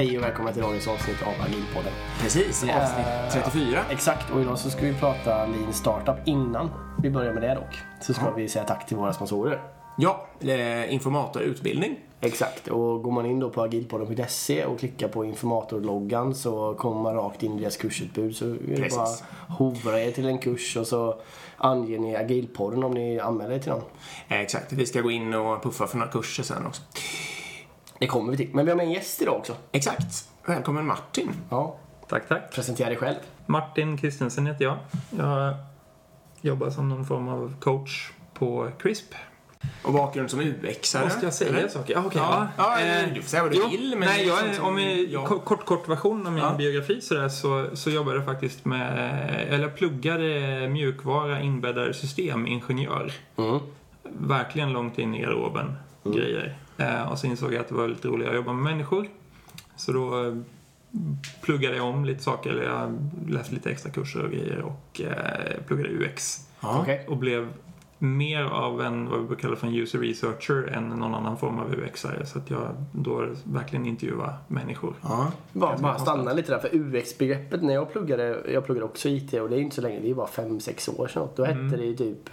Hej och välkomna till dagens avsnitt av Agilpodden. Precis, Eh, avsnitt 34. Exakt, och idag så ska vi prata Lean Startup. Innan vi börjar med det dock, så ska Ja. vi säga tack till våra sponsorer. Ja, eh, informatorutbildning. Exakt, och går man in då på agilpodden.se och klickar på informatorloggan så kommer man rakt in i deras kursutbud. Så är det bara hovra er till en kurs och så anger ni agilpodden om ni anmäler er till den. Eh, exakt, vi ska gå in och puffa för några kurser sen också. Det kommer vi till. Men vi har med en gäst idag också. Exakt. Välkommen Martin. Ja, Tack, tack. presentera dig själv. Martin Kristensen heter jag. Jag jobbar som någon form av coach på CRISP. Och bakgrund som UX-are. Måste jag säga eller? saker? Ja, okej. Ja, ja, Eh, du får säga vad du jo, vill. Men nej, jag, sånt är- som- om vi, ja. kort, kort, version av min Ja. biografi sådär, så, så jobbade jag faktiskt med, eller jag pluggade mjukvara, inbäddade systemingenjör. Mm. Verkligen långt in i garderoben grejer. Eh, och så insåg jag att det var lite roligare att jobba med människor. Så då eh, pluggade jag om lite saker, eller jag läste lite extra kurser och grejer och eh, pluggade UX. Okej. Och blev mer av en, vad vi brukar kalla för en user researcher än någon annan form av UX-are. Så att jag då verkligen intervjuade människor. Ja. Bara, bara stanna lite där, för UX-begreppet när jag pluggade, jag pluggade också IT och det är inte så länge, det är bara 5-6 år sedan. Då hette det ju typ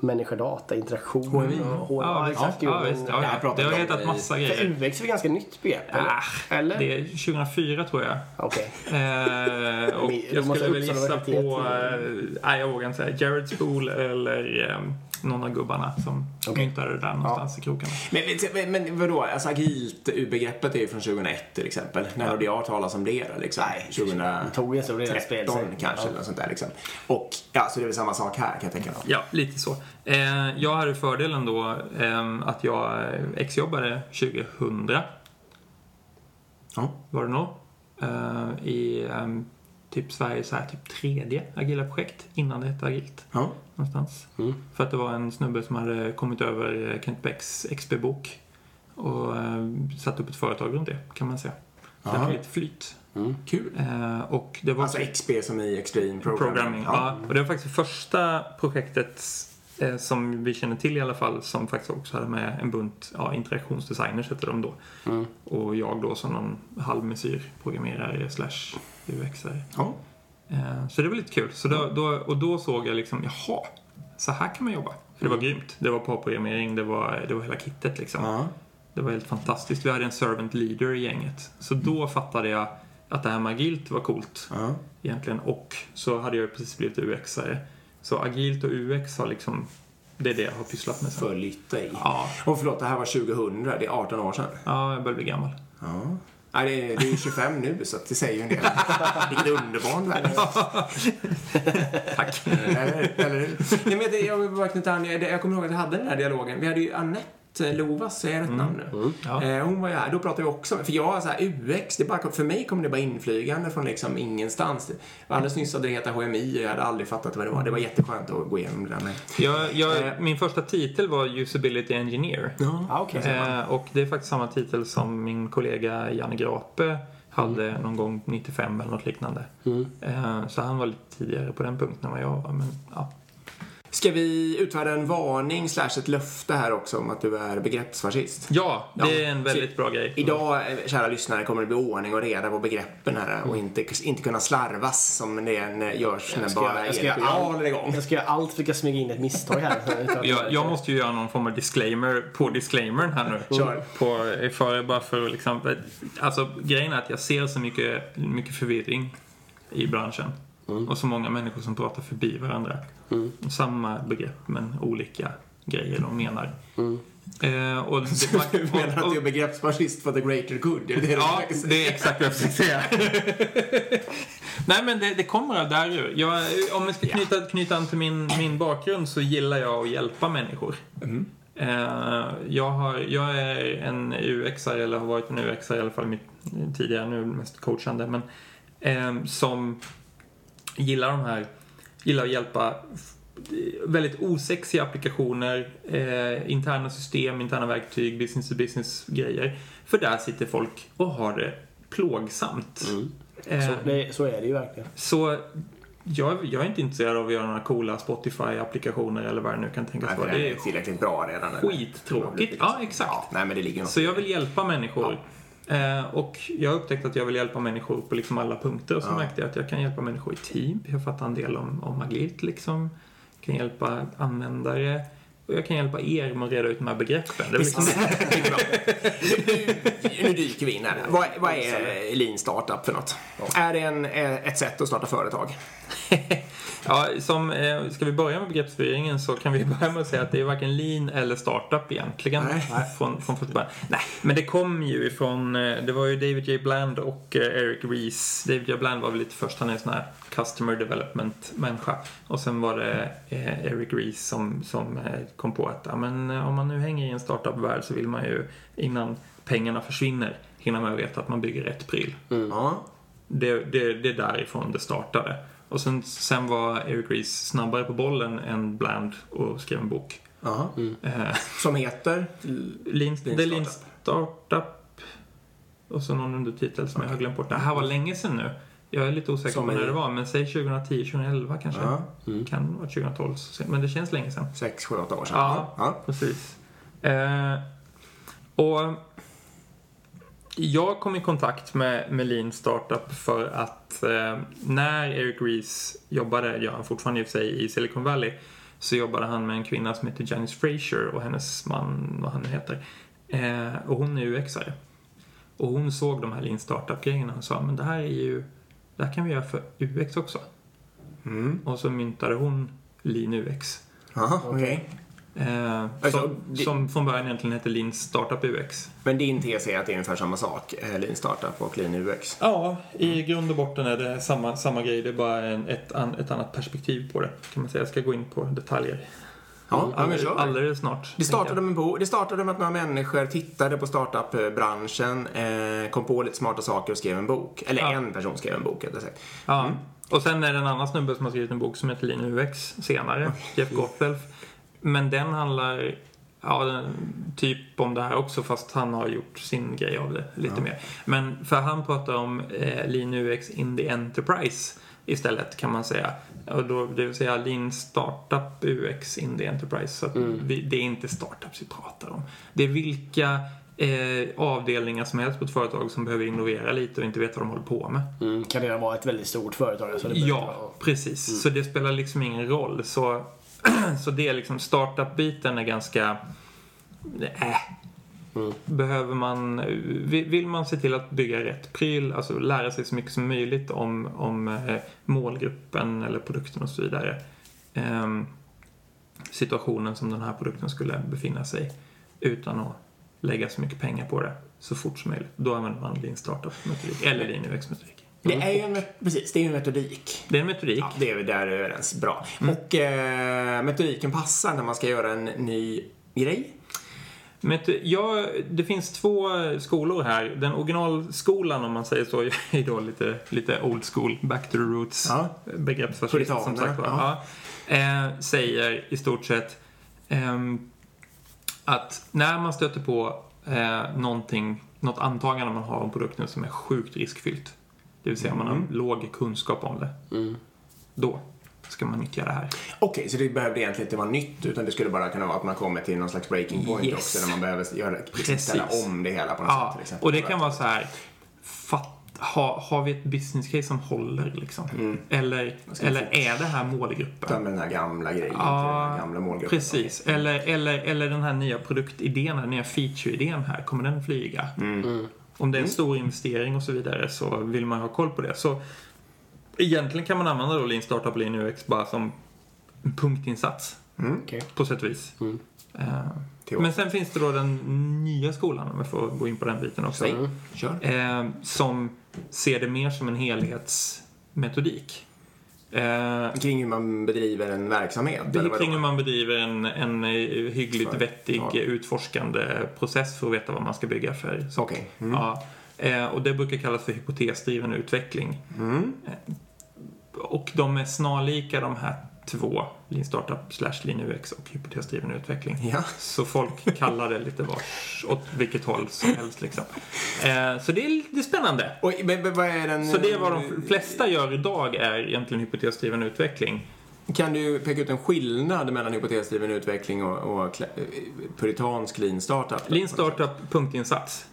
människa-data, interaktion HMI. och HMI. Ja, exakt. ja, visst. Ja, ja. Det har hetat massa För grejer. UX är ett ganska nytt begrepp, eller? Ah, eller? Det är 2004 tror jag. Okej. Eh, och Men- jag skulle väl gissa på, eh, nej jag vågar inte säga, Jared Spool eller eh, någon av gubbarna som Okej. myntade det där någonstans i krokarna. Men, men, vadå, alltså agilt begreppet är ju från 2001 till exempel. När hade jag talas om det då, liksom? Nej, 2013 det tog en stor del att sprida sig. kanske, Ja. eller något sånt där liksom. Och, ja, så det är väl samma sak här kan jag tänka mig. Ja, lite så. Eh, jag hade fördelen då eh, att jag exjobbade 2000 Ja. var det nog. Eh, I eh, typ Sveriges så här, typ tredje agila projekt innan det hette agilt. Ja. Någonstans. Mm. För att det var en snubbe som hade kommit över eh, Kent Becks XP-bok och eh, satt upp ett företag runt det kan man säga. Så det Ja. var lite flyt. Mm. Kul. Eh, och det var Alltså XP som i Extreme Programming. programming. Ja. Och det var faktiskt det första projektet som vi känner till i alla fall som faktiskt också hade med en bunt ja, interaktionsdesigners hette de då. Mm. Och jag då som någon halvmesyr programmerare slash UXare. Ja. Eh, så det var lite kul. Så då, då, och då såg jag liksom, jaha, så här kan man jobba. För det var grymt. Det var parprogrammering, det var, det var hela kittet liksom. Ja. Det var helt fantastiskt. Vi hade en servant leader i gänget. Så då fattade jag att det här med agilt var coolt Ja. egentligen. Och så hade jag precis blivit UX-are. Så agilt och UX har liksom, det är det jag har pysslat med. Följt dig. Ja, Och förlåt, det här var 2000, det är 18 år sedan. ja, jag börjar bli gammal. Ja. Nej, det är, det är 25 nu, så det säger ju en del. Vilket underbart värde. Tack. Eller, eller? Nej, men det, jag, vill bara knyta an, jag, jag kommer ihåg att jag hade den här dialogen. Vi hade ju Annette Lovas, säger jag rätt namn nu? Ja. Eh, hon var ju här, då pratade vi också för jag så här, UX, det bara, för mig kom det bara inflygande från liksom ingenstans. Alldeles nyss att det heter HMI och jag hade aldrig fattat vad det var. Det var jätteskönt att gå igenom det där med. Jag, jag, Eh. min första titel var Usability Engineer. Ja, okej. Eh, och det är faktiskt samma titel som min kollega Janne Grape hade någon gång 95 eller något liknande. Mm. Eh, så han var lite tidigare på den punkten än vad jag var. Men, ja. Ska vi utfärda en varning slash ett löfte här också om att du är begreppsfascist? ja, det Ja, är en väldigt bra grej. Idag, eh, kära lyssnare, kommer det bli ordning och reda på begreppen här och inte, inte kunna slarvas som det görs när ska- bara jag ska Erik och göra jag allt. håller igång. Jag ska göra allt för att smyga in ett misstag här. Jag, jag måste ju göra någon form av disclaimer på disclaimern här nu. Kör. På, för, bara för att liksom, alltså grejen är att jag ser så mycket, mycket förvirring i branschen. Och så många människor som pratar förbi varandra. Samma begrepp men olika grejer de menar. Eh, och det, Du menar att du är begreppsfascist för the greater good? Är det det Ja, det är exakt vad jag försöker säga. Nej, men det, det kommer av där ur. Jag, om jag ska knyta, knyta an till min, min bakgrund så gillar jag att hjälpa människor. Mm. Eh, jag, har, jag är en UX-are, eller har varit en UX-are i alla fall mitt, tidigare, nu mest coachande, men eh, som gillar de här, gillar att hjälpa väldigt osexiga applikationer, eh, interna system, interna verktyg, business to business grejer. För där sitter folk och har det plågsamt. Eh, Så, det, så är det ju verkligen. så jag, jag är inte intresserad av att göra några coola Spotify-applikationer eller vad det nu kan tänkas Nej, vara. Det är tillräckligt bra redan. skittråkigt. Ja, exakt. Ja, nej, men det ligger något Så jag vill hjälpa människor Eh, och jag har upptäckt att jag vill hjälpa människor på liksom alla punkter och så Ja. märkte jag att jag kan hjälpa människor i team. Jag fattar en del om, om agilt liksom. Jag kan hjälpa användare. Och jag kan hjälpa er med att reda ut de här begreppen. Det liksom, nu dyker vi in här. Vad, vad är Lean Startup för något? Är det en, eh, ett sätt att starta företag? ja, som, eh, ska vi börja med begreppsförvirringen så kan vi börja med att säga att det är varken lean eller startup egentligen. Nej. Från, från första början. Nej, men det kom ju ifrån, eh, det var ju David J. Bland och eh, Eric Ries. David J. Bland var väl lite först, han är en sån här customer development-människa. Och sen var det eh, Eric Ries som, som eh, kom på att ja, men, om man nu hänger i en startup-värld så vill man ju innan pengarna försvinner hinna med att veta att man bygger rätt pryl. Ja. Det, det, det är därifrån det startade. Och sen, sen var Eric Ries snabbare på bollen än Bland och skrev en bok. Aha. Eh, Som heter? Lean, är Lean Startup. Och så någon undertitel som jag har glömt bort. Det här var länge sedan nu. Jag är lite osäker Som på när det var, men säg 2010, 2011 kanske. Ja. Kan vara 2012, men det känns länge sedan. Sex, sju, åtta år sedan. Ja. ja. Precis. Eh, och jag kom i kontakt med, med Lean Startup för att eh, när Eric Ries jobbade, gör han fortfarande i sig, i Silicon Valley, så jobbade han med en kvinna som heter Janice Fraser och hennes man, vad han nu heter. Eh, och hon är UX-are. Och hon såg de här Lean Startup-grejerna och sa, men det här är ju, det här kan vi göra för UX också. Mm. Och så myntade hon Lean UX. Aha, okej. Eh, Alltså, som, det- som från början egentligen hette Lean Startup UX. Men din tes är att det är ungefär samma sak, eh, Lean Startup och Lean UX? Ja, i grund och botten är det samma, samma grej. Det är bara en, ett, an, ett annat perspektiv på det. Kan man säga. Jag ska gå in på detaljer. Ja, ja men kör. Alldeles snart. Det startade, med, bo- det startade med att några människor tittade på startup-branschen, eh, kom på lite smarta saker och skrev en bok. Eller Ja. en person skrev en bok, rättare sagt. Ja. Och sen är det en annan snubbe som har skrivit en bok som heter Lean UX senare. Jeff Gotthelf. Men den handlar ja, den, typ om det här också fast han har gjort sin grej av det lite mer. Men för han pratar om eh, Lean UX in the Enterprise istället kan man säga. Och då, det vill säga Lean Startup UX in the Enterprise. Så att vi, det är inte startups vi pratar om. Det är vilka eh, avdelningar som helst på ett företag som behöver innovera lite och inte vet vad de håller på med. Mm, kan det vara ett väldigt stort företag? Alltså det Ja, vara- precis. Så det spelar liksom ingen roll. Så, så det är liksom startup-biten är ganska... Äh. Behöver man... Vill vill man se till att bygga rätt pryl, alltså lära sig så mycket som möjligt om, om eh, målgruppen eller produkten och så vidare. ehm, situationen som den här produkten skulle befinna sig utan att lägga så mycket pengar på det så fort som möjligt. Då använder man Lean Startup-metodik eller Lean UX-metodik. Det är ju en, met- precis, det är en metodik. Det är en metodik. Ja, det är vi där överens. Bra. Och eh, metodiken passar när man ska göra en ny grej. Men det- ja, det finns två skolor här. Den originalskolan om man säger så är då lite, lite old school, back to the roots Ja. begreppsfascism som sagt var. ja. Ja. Eh, säger i stort sett ehm, att när man stöter på eh, någonting, något antagande man har om produkten som är sjukt riskfyllt, det vill säga man har låg kunskap om det, Mm. då ska man nyttja det här. Okej, så det behövde egentligen inte vara nytt utan det skulle bara kunna vara att man kommer till någon slags breaking point Yes. också när man behöver göra, Precis. ställa om det hela på något sätt. Ja, Till exempel. och det kan vara så här. Fatt, ha, har vi ett business case som håller liksom? Eller, ska eller fort. är det här målgruppen? Med den här gamla grejen den Ja, här gamla målgruppen. Precis. Eller, eller, eller den här nya produktidén, den nya feature-idén här, kommer den flyga? Om det är en stor investering och så vidare så vill man ha koll på det. Så egentligen kan man använda då Lean Startup Lean UX bara som en punktinsats Okej. på sätt och vis. Mm. Eh, men sen finns det då den nya skolan, om jag får gå in på den biten också. Säg. Kör. eh, som ser det mer som en helhetsmetodik. Eh, Kring hur man bedriver en verksamhet? det eller kring hur man bedriver en, en eh, hyggligt För- vettig ja. utforskande process för att veta vad man ska bygga för saker. Okej. Mm. Ja, eh, och det brukar kallas för hypotesdriven utveckling. Mm. Och de är snarlika de här två, Lean Startup slash Lean UX och hypotesdriven utveckling. Ja. Så folk kallar det lite vars, åt vilket håll som helst liksom. Eh, så det är, det är spännande. Och men, men vad är den... Så det är vad de flesta gör idag är egentligen hypotesdriven utveckling. Kan du peka ut en skillnad mellan hypotesdriven utveckling och, och puritansk lean startup? Lean startup, punktinsats.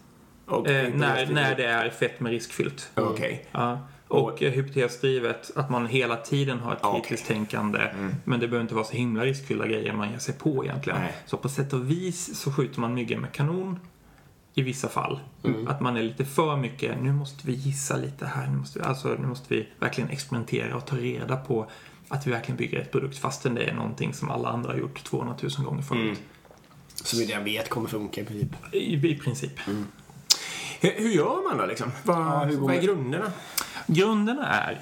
Och Eh, när, när det är fett med riskfyllt. Okej. Ja. Och eh, hypotesdrivet, att man hela tiden har ett Ja, kritiskt okej. tänkande. Men det behöver inte vara så himla riskfyllda grejer man ger sig på egentligen. Nej. Så på sätt och vis så skjuter man myggen med kanon i vissa fall. Att man är lite för mycket, nu måste vi gissa lite här, nu måste vi, alltså, nu måste vi verkligen experimentera och ta reda på att vi verkligen bygger ett produkt fastän det är någonting som alla andra har gjort 200 000 gånger förut. Som vi redan vet kommer funka i princip. I, I princip. Hur, hur gör man då liksom? Vad, hur går vad är grunderna? Grunderna är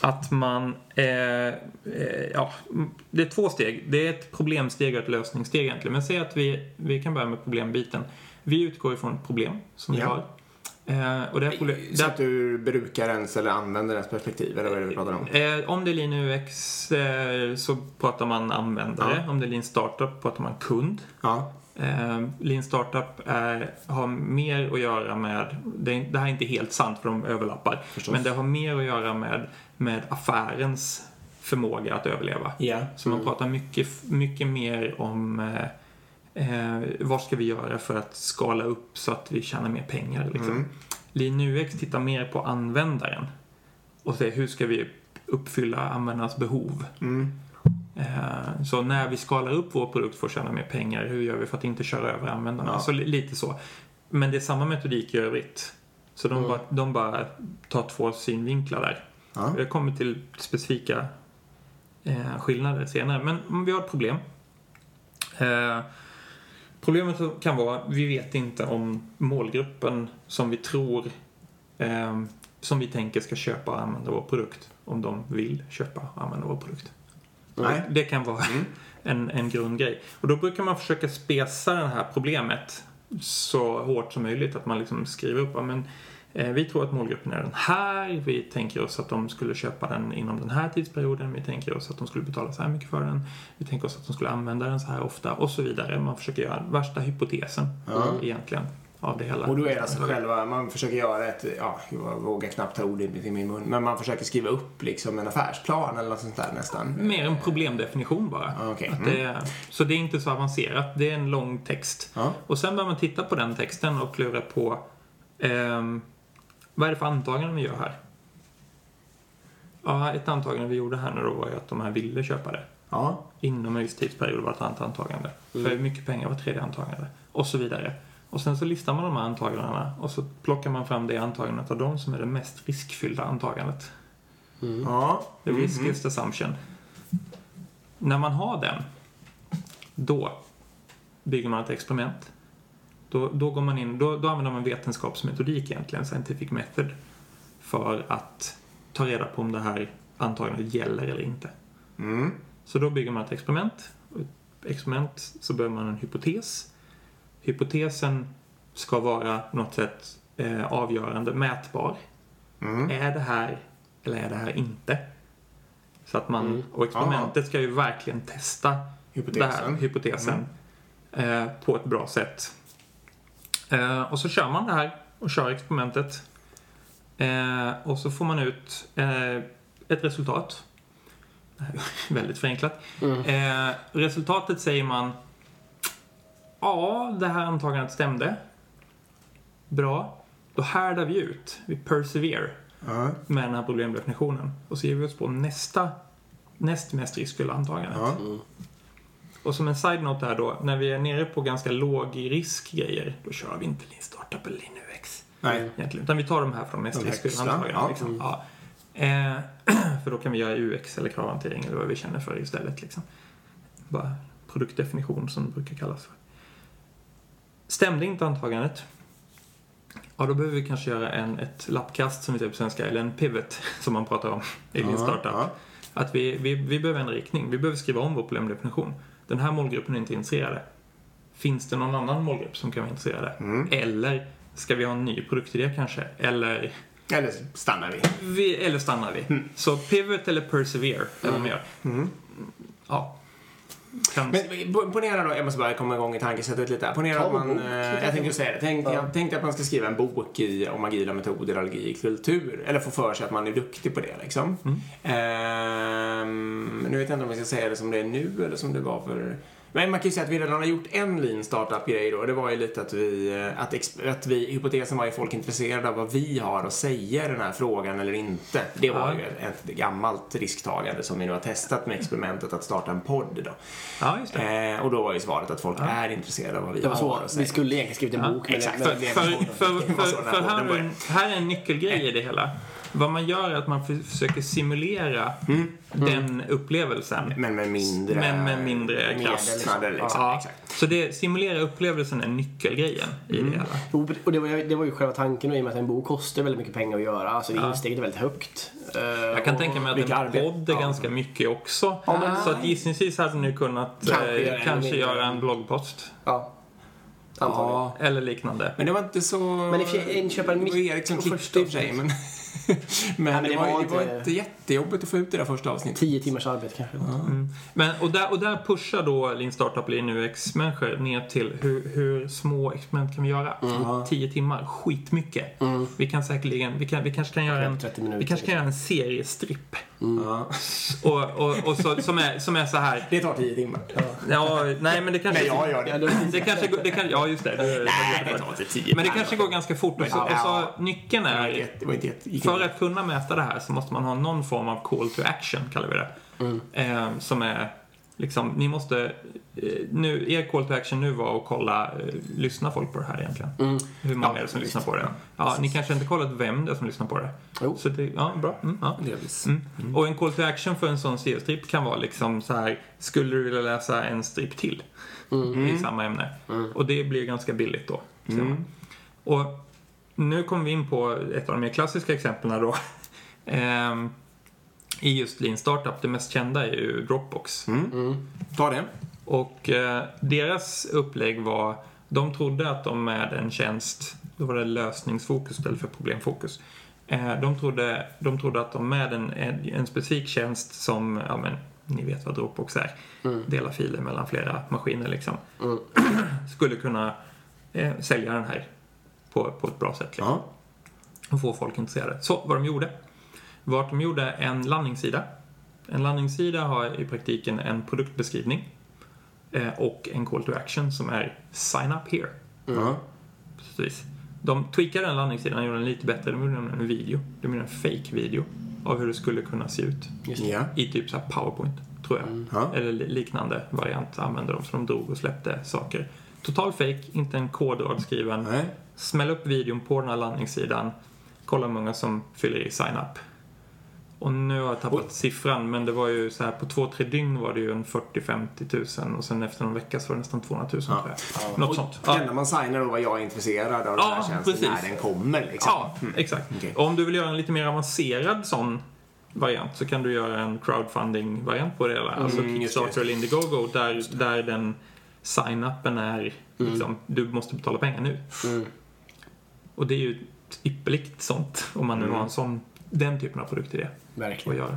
att man... Eh, eh, ja, det är två steg. Det är ett problemsteg och ett lösningssteg egentligen. Men säg att vi, vi kan börja med problembiten. Vi utgår ifrån ett problem som vi Ja. har. Eh, och det här problem, Sett ur brukarens eller användarens perspektiv, eller vad är det vi pratar om? Eh, om det är Lean UX eh, så pratar man användare. Ja. Om det är Lean Startup pratar man kund. Ja. Eh, Lean Startup är, har mer att göra med, det, det här är inte helt sant för de överlappar, Förstås. men det har mer att göra med, med affärens förmåga att överleva. Ja. Så man pratar mycket, mycket mer om eh, eh, vad ska vi göra för att skala upp så att vi tjänar mer pengar. Liksom. Mm. Lean UX tittar mer på användaren och säger hur ska vi uppfylla användarnas behov. Mm. Eh, Så när vi skalar upp vår produkt för att tjäna mer pengar, hur gör vi för att inte köra över användarna? Ja. Så li- lite så. Men det är samma metodik i övrigt. Så de, Mm. bara, de bara tar två synvinklar där. Ja. Jag kommer till specifika eh, skillnader senare. Men vi har ett problem. Eh, problemet kan vara, vi vet inte om målgruppen som vi tror, eh, som vi tänker ska köpa och använda vår produkt, om de vill köpa och använda vår produkt. Nej. Det kan vara en, en grundgrej. Och då brukar man försöka spesa det här problemet så hårt som möjligt. Att man liksom skriver upp, men eh, vi tror att målgruppen är den här. Vi tänker oss att de skulle köpa den inom den här tidsperioden. Vi tänker oss att de skulle betala så här mycket för den. Vi tänker oss att de skulle använda den så här ofta och så vidare. Man försöker göra värsta hypotesen egentligen av det hela. Och då är det alltså själva, man försöker göra ett, ja, jag vågar knappt ta ordet i min mun, men man försöker skriva upp liksom en affärsplan eller något sånt där nästan. Mer en problemdefinition bara. Ah, okej. Att det så det är inte så avancerat. Det är en lång text. Ja. Och sen börjar man titta på den texten och klura på ehm, vad är det för antaganden vi gör här? Ja, ett antagande vi gjorde här nu då var ju att de här ville köpa det. Ja. Inom en viss tidsperiod var ett annat antagande. För mycket pengar var tredje antagande. Och så vidare. Och sen så listar man de här antagandena och så plockar man fram det antagandet av dem som är det mest riskfyllda antagandet. Ja. The riskiest assumption. När man har den, då bygger man ett experiment. Då, då, går man in, då, då använder man vetenskapsmetodik egentligen, scientific method, för att ta reda på om det här antagandet gäller eller inte. Mm. Så då bygger man ett experiment. Ett experiment så behöver man en hypotes. Hypotesen ska vara på något sätt eh, avgörande, mätbar. Mm. Är det här eller är det här inte? Så att man, Mm. och experimentet ska ju verkligen testa Hypotesen. här, hypotesen eh, på ett bra sätt. Eh, och så kör man det här och kör experimentet. Eh, och så får man ut eh, ett resultat. Väldigt förenklat. Eh, resultatet säger man Ja, det här antagandet stämde. Bra. Då härdar vi ut. Vi persevere Ja. med den här problemdefinitionen. Och så ger vi oss på nästa, näst mest riskfyllda antagandet. Ja. Och som en side-note här då, när vi är nere på ganska låg risk-grejer, då kör vi inte Startup eller Lean UX. Nej. Egentligen. Utan vi tar de här från mest riskfyllda ja. Liksom. Ja. Eh, för då kan vi göra UX eller kravhantering eller vad vi känner för istället. Liksom. Bara produktdefinition som det brukar kallas för. Stämde inte antagandet, ja då behöver vi kanske göra en, ett lappkast som vi säger på svenska, eller en pivot som man pratar om i Ja, Startup. ja. Att vi, vi, vi behöver en riktning, vi behöver skriva om vår problemdefinition. Den här målgruppen är inte intresserade. Finns det någon annan målgrupp som kan vara intresserade? Mm. Eller ska vi ha en ny produktidé kanske? Eller, Eller stannar vi. vi, eller stannar vi? Så pivot eller persevere, eller vad man gör. Mm. Ja. Kan, Men po- ponera då, jag måste bara komma igång i tankesättet lite. Ponera att man, bok. eh, jag tänkte säga det, tänk, Ja. jag tänkte att man ska skriva en bok i, om agila metoder och agil kultur. Eller få för sig att man är duktig på det liksom. Mm. Ehm, nu vet jag inte om vi ska säga det som det är nu eller som det var för Men man kan ju säga att vi redan har gjort en lean startup-grej då. Det var ju lite att vi, eh, att, att vi, hypotesen var ju folk intresserade av vad vi har att säga i den här frågan eller inte. Det var Ja. ju ett, ett gammalt risktagande som vi nu har testat med experimentet att starta en podd då. Ja, just det. Eh, och då var ju svaret att folk är intresserade av vad vi Det var har så. att säga. Vi skulle egentligen skrivit en Ja, bok. men- exakt. För, för, för, för, här är en, här är en nyckelgrej i det hela. Vad man gör är att man för- försöker simulera den upplevelsen. Men med mindre, Men med mindre kraft. kostnader liksom. Ja, Exakt. så det, simulera upplevelsen är nyckelgrejen i det hela. Jo, Och det var, ju- det var ju själva tanken och i och med att en bok kostar väldigt mycket pengar att göra. Alltså det insteget är väldigt högt. Eh, Jag kan tänka mig att en arbete. podd är Ja. ganska mycket också. men- så att gissningsvis hade ni kunnat Kanske eh, göra en kanske göra en bloggpost. Ja. Antagligen. Ja, Eller liknande. men det var inte så... Men sig, inköpa en Det var mick Erik som klippte i och för sig, men... men, men det, det var, var det var inte- inte jättejobbigt att få ut det där första avsnittet. Tio timmars arbete kanske. Mm. Men, och, där, och där pushar då Lean Startup Lean UX-människor ner till hur, hur små experiment kan vi göra? Mm. Tio timmar, skitmycket. Mm. Vi kan säkerligen, vi, kan, vi kanske kan göra en 30 minuter. vi kanske kan göra en seriestripp. Ja. Och, och, och så, som, är, som är så här. Det tar tio timmar. Ja, nej men det kanske... Nej, jag gör det. Ja, Det kanske, går- det kan, ja, just det. det Nej, det tar inte tio. men det kanske går ganska fort. Och så, och så, nyckeln Det var är, det var inte jätte... för att kunna mäta det här så måste man ha någon form av call to action, kallar vi det. Mm. Eh, som är, liksom, ni måste, eh, nu, er call to action nu var att kolla, eh, lyssnar folk på det här egentligen? Mm. Hur många Ja, är det som visst. lyssnar på det? Ja, ni kanske inte kollat vem det är som lyssnar på det? Jo. Så det, ja, bra. Mm, ja. Delvis. Mm. Och en call to action för en sån seriestripp kan vara liksom så här, skulle du vilja läsa en stripp till i samma ämne? Och det blir ganska billigt då. Och nu kommer vi in på ett av de mer klassiska exemplen då. Ehm, I just Lean Startup, det mest kända är ju Dropbox. Mm. Ta det. Och eh, deras upplägg var, de trodde att de med en tjänst, då var det lösningsfokus istället för problemfokus. Eh, de, trodde, de trodde att de med en, en, en specifik tjänst som, ja men, ni vet vad Dropbox är, dela filer mellan flera maskiner liksom, Mm. skulle kunna eh, sälja den här på, på ett bra sätt. Liksom Ja. och få folk intresserade. Så vad de gjorde var att de gjorde en landningssida. En landningssida har i praktiken en produktbeskrivning eh, och en call to action som är sign up here. Ja. Precis. De tweakade den landningssidan och gjorde den lite bättre. De gjorde en video. De gjorde en fake-video av hur det skulle kunna se ut. Ja. I typ så här powerpoint, tror jag. Ja. Eller li- liknande variant använde de. Så de drog och släppte saker. Total fake, inte en kodrad skriven. Nej. Smäll upp videon på den här landningssidan. Kolla hur många som fyller i sign up. Och nu har jag tappat Oj. siffran men det var ju så här på två, tre dygn var det ju en 40-50 tusen och sen efter någon vecka så var det nästan 200 000 tror jag. Något Och sånt. Det Ja. enda man signar då var jag är intresserad av den Ja, här tjänsten precis. när den kommer. Liksom. Ja, exakt. Okej. Och om du vill göra en lite mer avancerad sån variant så kan du göra en crowdfunding-variant på det hela. Alltså Mm, det. Kickstarter eller Indiegogo där, där den sign-upen är liksom, du måste betala pengar nu. Mm. Och det är ju ypperligt sånt om man nu Mm. har en sån, den typen av produktidé att Verkligen. göra.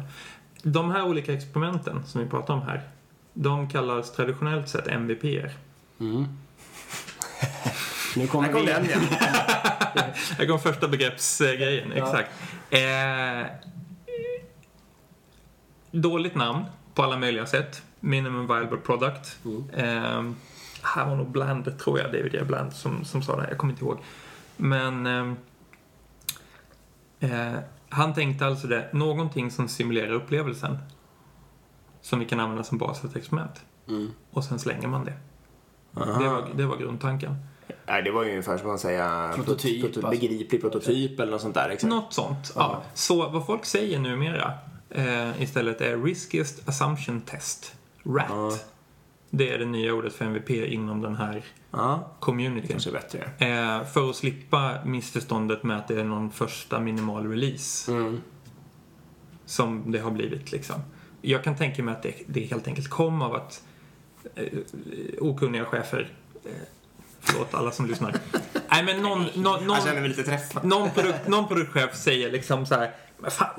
De här olika experimenten som vi pratar om här, de kallas traditionellt sett MVPer. Mm. nu kommer Här kom vi... den igen. Här kom första begreppsgrejen, Ja. exakt. Eh, dåligt namn på alla möjliga sätt. Minimum viable product. Mm. Eh, här var nog Bland, tror jag, David J. Bland som, som sa det. Jag kommer inte ihåg. Men ehm, eh, han tänkte alltså det, någonting som simulerar upplevelsen. Som vi kan använda som bas för ett experiment. Mm. Och sen slänger man det. Det var, det var grundtanken. Nej, det var ju ungefär som att säga Prototyp, proto- alltså. begriplig prototyp eller något sånt där. Exakt. Något sånt. Ja. Så vad folk säger numera eh, istället är Riskiest Assumption Test, RAT. Ja. Det är det nya ordet för MVP inom den här Ja, communityn. kanske bättre. Eh, för att slippa missförståndet med att det är någon första minimal release Mm. som det har blivit liksom. Jag kan tänka mig att det, det helt enkelt kom av att eh, okunniga chefer, eh, förlåt alla som lyssnar. Nej men någon, någon, någon, någon, produkt, någon produktchef säger liksom så här,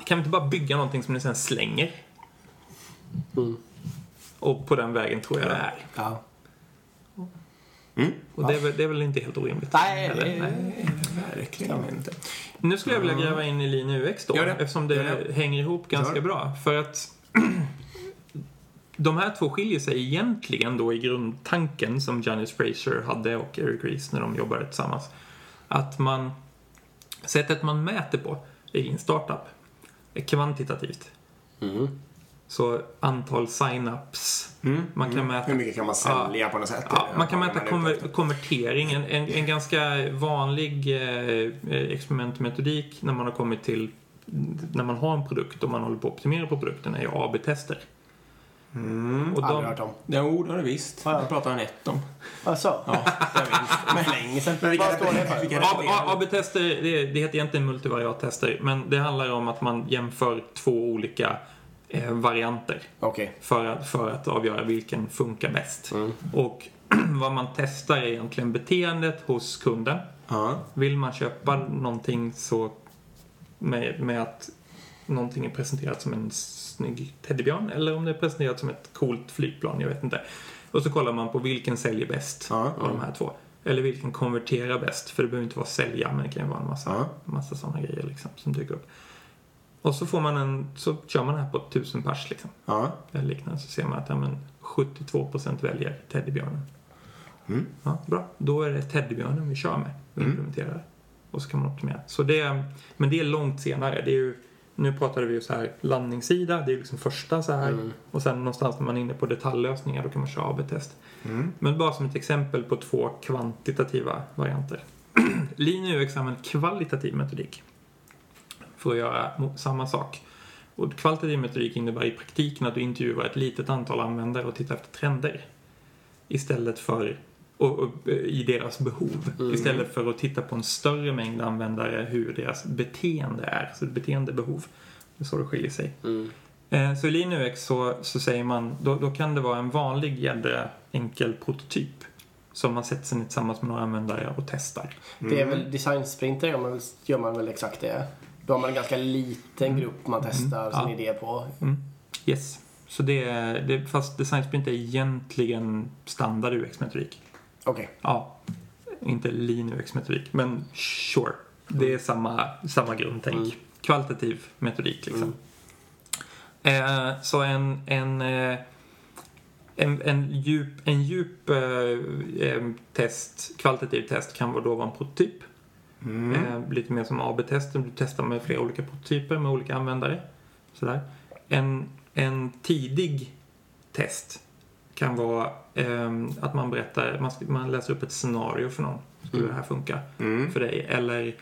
kan vi inte bara bygga någonting som ni sen slänger? Mm. Och på den vägen tror jag det är. Ja. Mm. Och det är, väl, det är väl inte helt orimligt? Nej, Eller? Nej. Verkligen inte. Nu skulle jag vilja gräva in i Lean UX då, det. eftersom det, det. hänger ihop ganska bra. För att de här två skiljer sig egentligen då i grundtanken som Janice Fraser hade och Eric Ries när de jobbade tillsammans. Att man, sättet man mäter på i en startup är kvantitativt. Mm. Så antal sign-ups. Man kan mäta Hur mycket kan man sälja på något sätt? Ja, man kan mäta konver konvertering. En, en, en ganska vanlig eh, experimentmetodik när man har kommit till när man har en produkt och man håller på att optimera på produkten är ju AB-tester. Mm. Och Aldrig de, hört om. Jo, det har det visst. Ja, ja. Det pratar han ett om. Alltså? Ja, det. Men Länge sedan. Men vilka står det för? AB-tester, det, det heter egentligen multivariattester, men det handlar om att man jämför två olika eh, varianter Okej. för att, för att avgöra vilken funkar bäst. Mm. Och vad man testar är egentligen beteendet hos kunden. Ja. Vill man köpa någonting så med, med att någonting är presenterat som en snygg teddybjörn eller om det är presenterat som ett coolt flygplan, jag vet inte. Och så kollar man på vilken säljer bäst Ja, av de här två. Eller vilken konverterar bäst, för det behöver inte vara sälja, men det kan ju vara en massa, massa sådana grejer liksom, som dyker upp. Och så får man en, så kör man det här på tusen pers liksom, Ja. eller liknande, så ser man att ja, men 72% väljer teddybjörnen. Mm. Ja, bra. Då är det teddybjörnen vi kör med och Mm. implementerar. Och så kan man optimera. Så det, men det är långt senare. Det är ju, nu pratade vi ju så här landningssida, det är liksom första så här. Mm. Och sen någonstans när man är inne på detaljlösningar då kan man köra AB-test. Mm. Men bara som ett exempel på två kvantitativa varianter. Lean UX använder kvalitativ metodik för att göra samma sak. Och kvalitativ metodik innebär i praktiken att du intervjuar ett litet antal användare och tittar efter trender. Istället för och, och, i deras behov. Mm. Istället för att titta på en större mängd användare hur deras beteende är. Så beteendebehov. Det är så det skiljer sig. Mm. Eh, Så i Lean UX så, så säger man, då, då kan det vara en vanlig jädra enkel prototyp som man sätter sig ner tillsammans med några användare och testar. Det är väl designsprinter gör man, väl, gör man väl exakt det. Då har man en ganska liten grupp man testar sin Ja. idé på. Mm. Yes. Så det är, det, fast design sprint är egentligen standard UX-metodik. Okej. Ja, inte lean UX-metodik, men sure. Det är samma, samma grundtänk. Mm. Kvalitativ metodik liksom. Eh, så en, en, eh, en, en djup, en djup eh, eh, test, kvalitativ test kan då vara en prototyp. Mm. Eh, lite mer som AB-tester, du testar med flera olika prototyper med olika användare. Sådär. En, en tidig test kan vara ehm, att man berättar, man, man läser upp ett scenario för någon. Skulle det här funka Mm. för dig? Eller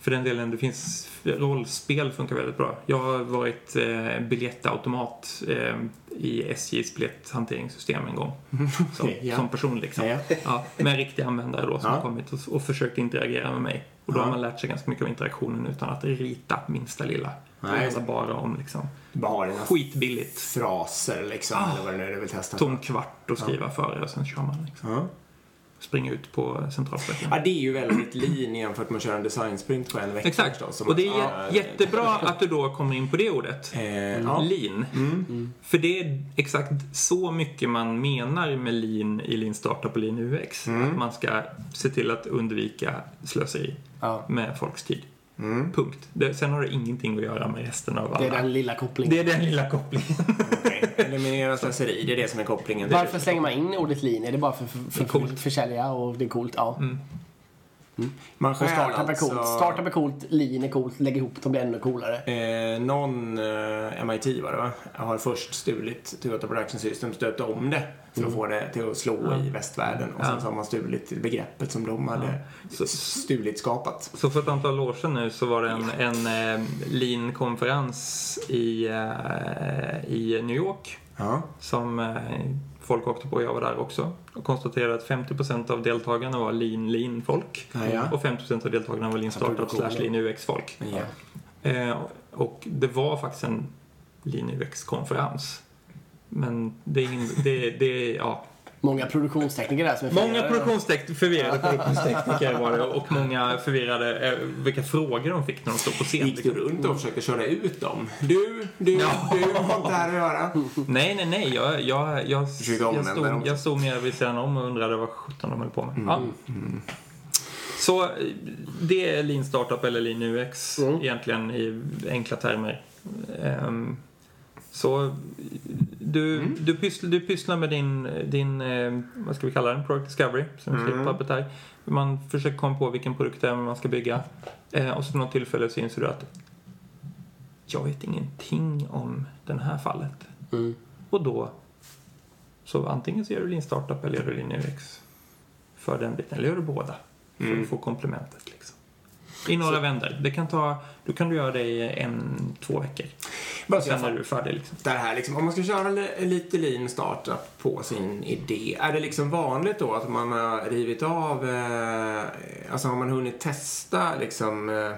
för den delen, det finns rollspel funkar väldigt bra. Jag har varit eh, biljettautomat eh, i SJs biljetthanteringssystem en gång. Som, ja. som person liksom. Ja. Ja, med riktiga användare då som har kommit och, och försökt interagera med mig. Och då Ja. har man lärt sig ganska mycket av interaktionen utan att rita minsta lilla. Det Nej. handlar bara om liksom bara skitbilligt. fraser liksom, Ah. eller vad det nu är du vill testa. Tom kvart och skriva före och sen kör man liksom. Ja. Springer ut på centralstationen. ja, det är ju väldigt lean jämfört med att köra en designsprint på en vecka Exakt. förstås. Och det är Ja, jä- jättebra att du då kommer in på det ordet. Eh, ja. Lean. Mm. För det är exakt så mycket man menar med lean i lean startup och lean UX. Mm. Att man ska se till att undvika slöseri Ja. med folks tid. Mm. Punkt. Det, sen har det ingenting att göra med resten av alla. Det är den lilla kopplingen. Det är den lilla kopplingen. Okej. Eliminera slöseri, det är det som är kopplingen. Det är Varför slänger man in ordet lean? Är det bara för, för, för, coolt. försälja och det är coolt? Ja. Mm. Man Och stjäl startup är alltså... coolt. Startup är coolt, lean är coolt, lägg ihop dem blir ännu coolare. Eh, någon eh, MIT var det va? har först stulit Toyota Production System, stöpt om det för att få det till att slå Ja. i västvärlden. Och sen så har man stulit begreppet som de hade Så- stulit skapat. Så för ett antal år sedan nu så var det en, en eh, lean-konferens i, eh, i New York som eh, folk åkte på. Jag var där också och konstaterade att 50% av deltagarna var lean lean folk Ja, ja. och 50% av deltagarna var lean startup slash lean UX folk. ja. Eh, och det var faktiskt en lean UX-konferens. Men det är, ingen, det, det ja. Många produktionstekniker där som är Många förvirrade. produktionstek- förvirrade produktionstekniker var det och många förvirrade eh, vilka frågor de fick när de stod på scen. Gick du runt och försökte köra ut dem? Du, du, Ja. du har inte här att göra. Nej, nej, nej. Jag, jag, jag, jag, stod, jag stod mer vid sidan om och undrade vad sjutton de höll på med. Ja. Mm. Så det är lean startup eller lean UX Mm. egentligen i enkla termer. Ehm, så du, Mm. du, pysslar, du pysslar med din, din eh, vad ska vi kalla den, product discovery, som Mm. mm. slippappet här. Man försöker komma på vilken produkt det är man ska bygga. Eh, och så något tillfälle så inser du att jag vet ingenting om det här fallet. Mm. Och då, så antingen så gör du din startup eller gör du din UX för den biten, eller gör du båda. För Mm. att få komplementet liksom. I några vändor. Det kan ta, då kan du göra det i en, två veckor. Bara sen är fattar du färdig liksom. det här liksom, om man ska köra li- lite lean startup på sin idé, är det liksom vanligt då att man har rivit av, eh, alltså har man hunnit testa liksom eh,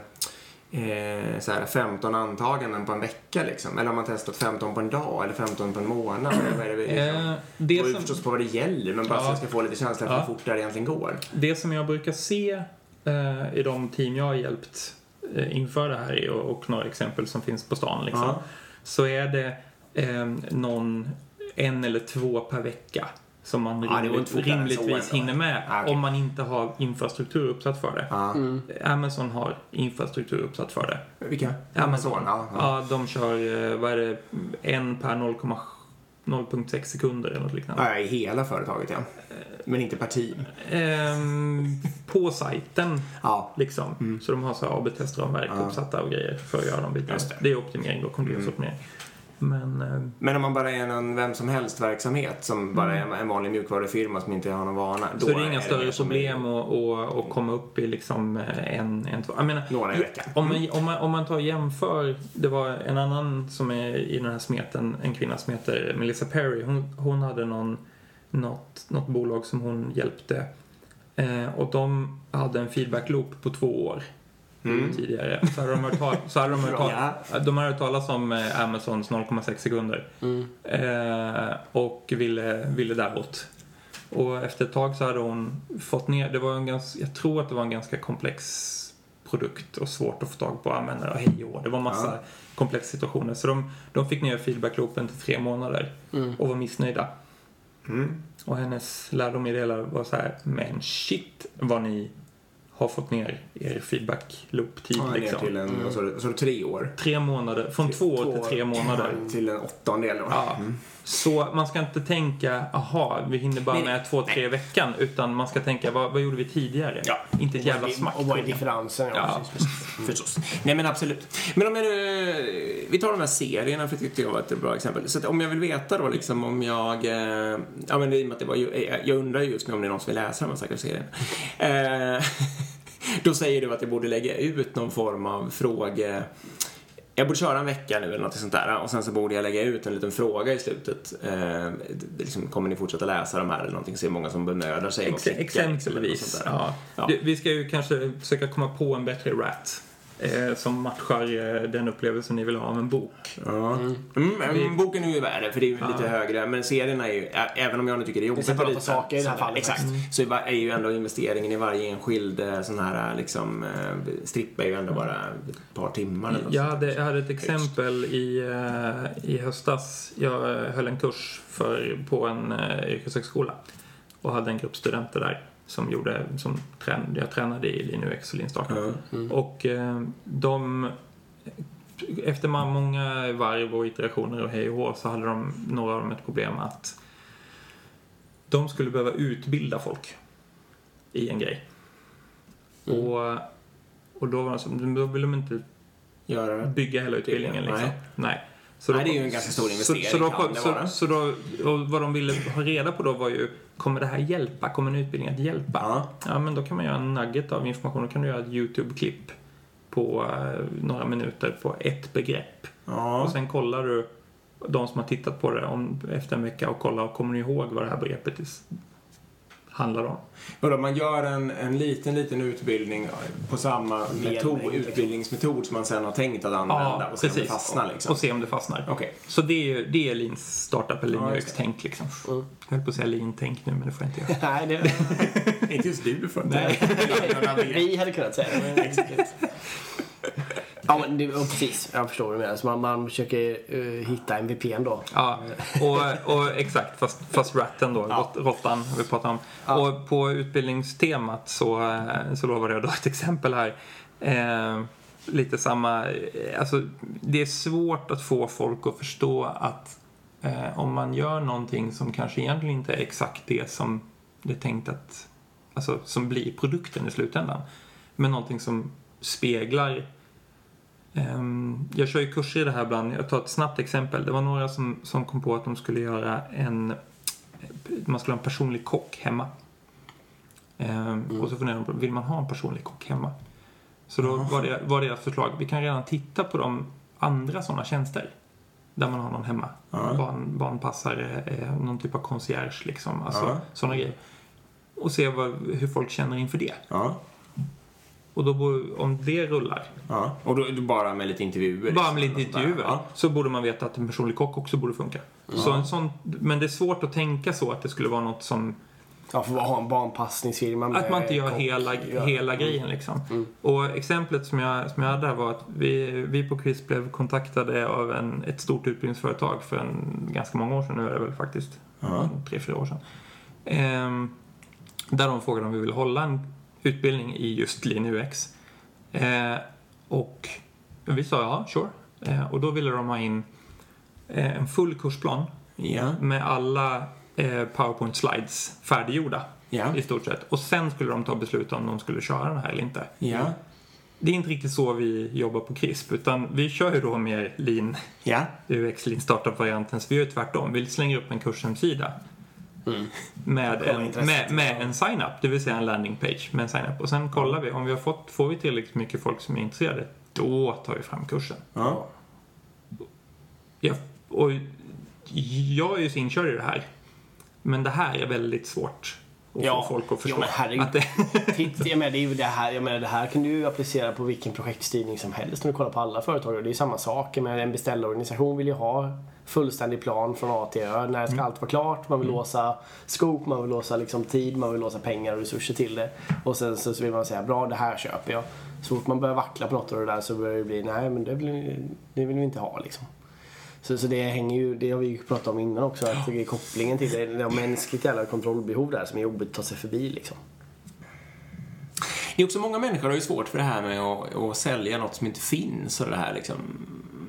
eh, så här 15 antaganden på en vecka liksom? Eller har man testat 15 på en dag eller 15 på en månad? Eller är det liksom? Eh, Det ju som, förstås på vad det gäller, men bara så Ja. jag ska få lite känsla för Ja. hur fort det här egentligen går. det som jag brukar se eh, i de team jag har hjälpt eh, inför det här och, och några exempel som finns på stan liksom. Ja. Så är det eh, någon, en eller två per vecka som man går rimligt, rimligtvis ändå. hinner med Ah, okej. om man inte har infrastruktur uppsatt för det. Ja. Mm. Amazon har infrastruktur uppsatt för det. Vilka? Amazon. Ja, ja. Ja, de kör, eh, vad är det, en per 0,7 0,6 sekunder eller något liknande. I hela företaget ja. Men inte per team. Ehm, på sajten Ja. liksom. Så de har så AB-testramverk Ja. uppsatta och grejer för att göra de bitarna. Det. Det. är optimering då, kontinuitetsoptimering. Men eh, Men om man bara är en vem som helst verksamhet som bara är en vanlig mjukvarufirma som inte har någon vana. så är det inga mer större som problem att, att, att komma upp i liksom eh, en, en två. Jag menar, Några i veckan. Om man, om, man, om man tar och jämför, det var en annan som är i den här smeten, en kvinna som heter Melissa Perry. Hon, hon hade någon, något, något bolag som hon hjälpte eh, och de hade en feedback loop på två år Mm. tidigare. Så hade de hört, tal- så hade de hört, tal- de hade hört talas om eh, Amazons 0,6 sekunder Mm. eh, och ville, ville däråt. Och efter ett tag så hade hon fått ner, det var en ganska, jag tror att det var en ganska komplex produkt och svårt att få tag på användare och hej och. Det var massa Ja. komplexa situationer. Så de, de fick ner feedbackloopen till tre månader Mm. och var missnöjda. Mm. Och hennes lärdom i det hela var så här, men shit vad ni har fått ner er feedback-loop-tid Ja, ner liksom. till en, vad sa du, vad sa du, tre år? Tre månader, från två år till tre månader. Till en åttondel. Ja. Mm. Så man ska inte tänka, aha, vi hinner bara Nej, med två, tre i veckan. Utan man ska tänka, vad, vad gjorde vi tidigare? Ja. Inte ett jävla smack. Och vad är differensen? Ja, Ja. precis. Förstås. Nej men absolut. Men om jag nu, vi tar de här serierna för det tyckte jag var ett bra exempel. Så att om jag vill veta då liksom om jag, eh, ja men i och med att det var eh, jag undrar ju just nu om det är någon som vill läsa de här stackars serierna. Då säger du att jag borde lägga ut någon form av fråge jag borde köra en vecka nu eller något sånt där och sen så borde jag lägga ut en liten fråga i slutet. Eh, det- liksom, kommer ni fortsätta läsa de här eller någonting? Se hur många som bemödar sig Ex- klicka, liksom, eller något exempelvis. sånt där. Ja. Ja. Vi ska ju kanske försöka komma på en bättre rat. Eh, som matchar eh, den upplevelsen ni vill ha av en bok. Ja. Mm, men Vi- boken är ju värre för det är ju Ja. lite högre. Men serierna är ju, även om jag nu tycker det är jobbigt att saker i det här fallet. Exakt. Mm. Så är ju ändå investeringen i varje enskild eh, sån här liksom eh, stripp är ju ändå bara ett par timmar eller Jag hade, jag hade ett exempel i, eh, i höstas. Jag eh, höll en kurs för, på en yrkeshögskola och hade en grupp studenter där som gjorde, som trän, jag tränade i Lean UX och. Ja. Mm. Och eh, de, efter många varv och iterationer och hej och hå så hade de, några av dem ett problem att de skulle behöva utbilda folk i en grej. Mm. Och, och då, var så, då ville de inte Göra bygga hela utbildningen liksom. Nej. Nej. Så Nej, då- det är ju en ganska stor investering, Så, så, det så, så då, vad de ville ha reda på då var ju, kommer det här hjälpa? Kommer en utbildning att hjälpa? Ja. Ja, men då kan man göra en nugget av information. Då kan du göra ett YouTube-klipp på eh, några minuter på ett begrepp. Ja. Och sen kollar du de som har tittat på det om, efter en vecka och kollar, kommer ni ihåg vad det här begreppet handlar om? Vadå, man gör en, en liten, liten utbildning på samma metod, liksom. utbildningsmetod som man sen har tänkt att använda och se om det fastnar liksom. Och se om det fastnar. Okej. Så det är, ju- det är Lean Startup eller Ja. UX-tänk liksom. Mm. Jag höll på att säga Lean-tänk nu, men det får jag inte göra. Nej, det... Inte just du för Nej. Vi hade kunnat säga det. Ja, men det, precis. Jag förstår vad du menar. Så man, man försöker uh, hitta MVPn då. Ja, och, och exakt, fast, fast ratten då, Ja. råttan vi pratar om. Ja. Och på utbildningstemat så, eh, så lovade jag då ett exempel här. Eh, lite samma, eh, alltså det är svårt att få folk att förstå att Eh, om man gör någonting som kanske egentligen inte är exakt det som det är tänkt att, alltså som blir produkten i slutändan. Men någonting som speglar jag kör ju kurser i det här ibland. Jag tar ett snabbt exempel. Det var några som, som kom på att de skulle göra en man skulle ha en personlig kock hemma. Ehm, mm. Och så funderade de på, vill man ha en personlig kock hemma? Så då var, det, var deras förslag, vi kan redan titta på de andra sådana tjänster. Där man har någon hemma. Mm. Barn, barnpassare, eh, någon typ av concierge liksom. Alltså mm. sådana grejer. Och se vad, hur folk känner inför det. Och då, om det rullar. Ja. Och då, bara med lite intervjuer? Bara med lite intervjuer. Ja. Så borde man veta att en personlig kock också borde funka. Ja. Så en sån, men det är svårt att tänka så att det skulle vara något som Ja, för att ha en barnpassningsfirma Att man inte gör kock. hela, hela mm. grejen liksom. Mm. Och exemplet som jag, som jag hade där var att vi, vi på Quiz blev kontaktade av en, ett stort utbildningsföretag för en, ganska många år sedan, nu är det väl faktiskt, uh tre, fyra år sedan. Ehm, där de frågade om vi ville hålla en utbildning i just Lean UX. Ehm, och vi sa ja, sure. Ehm, och då ville de ha in eh, en full kursplan yeah. med alla eh, powerpoint slides färdiggjorda yeah. i stort sett. Och sen skulle de ta beslut om de skulle köra den här eller inte. Yeah. Det är inte riktigt så vi jobbar på CRISP utan vi kör ju då mer lean yeah. UX, lean startup-varianten. Så vi gör tvärtom. Vi slänger upp en kurshemsida mm. med, en, med, med en sign-up, det vill säga en landing page med en sign-up. Och sen kollar vi, om vi har fått, får vi tillräckligt mycket folk som är intresserade, då tar vi fram kursen. Ja. Ja, och jag är ju så inkörd i det här. Men det här är väldigt svårt att ja, få folk att förstå. Ja, men herregud. Att det... jag menar, det, är ju det, här, jag menar, det här kan du applicera på vilken projektstyrning som helst om du kollar på alla företag. Det är ju samma sak. Men en beställarorganisation vill ju ha fullständig plan från A till Ö. När ska mm. allt vara klart? Man vill mm. låsa skop, man vill låsa liksom tid, man vill låsa pengar och resurser till det. Och sen så vill man säga, bra det här köper jag. Så fort man börjar vackla på något av det där så börjar det bli, nej men det vill, det vill vi inte ha liksom. Så, så det hänger ju, det har vi ju pratat om innan också, att det är kopplingen till det, det är mänskligt jävla kontrollbehov där som är jobbigt att ta sig förbi liksom. Det är också många människor har ju svårt för det här med att, att sälja något som inte finns och det här liksom.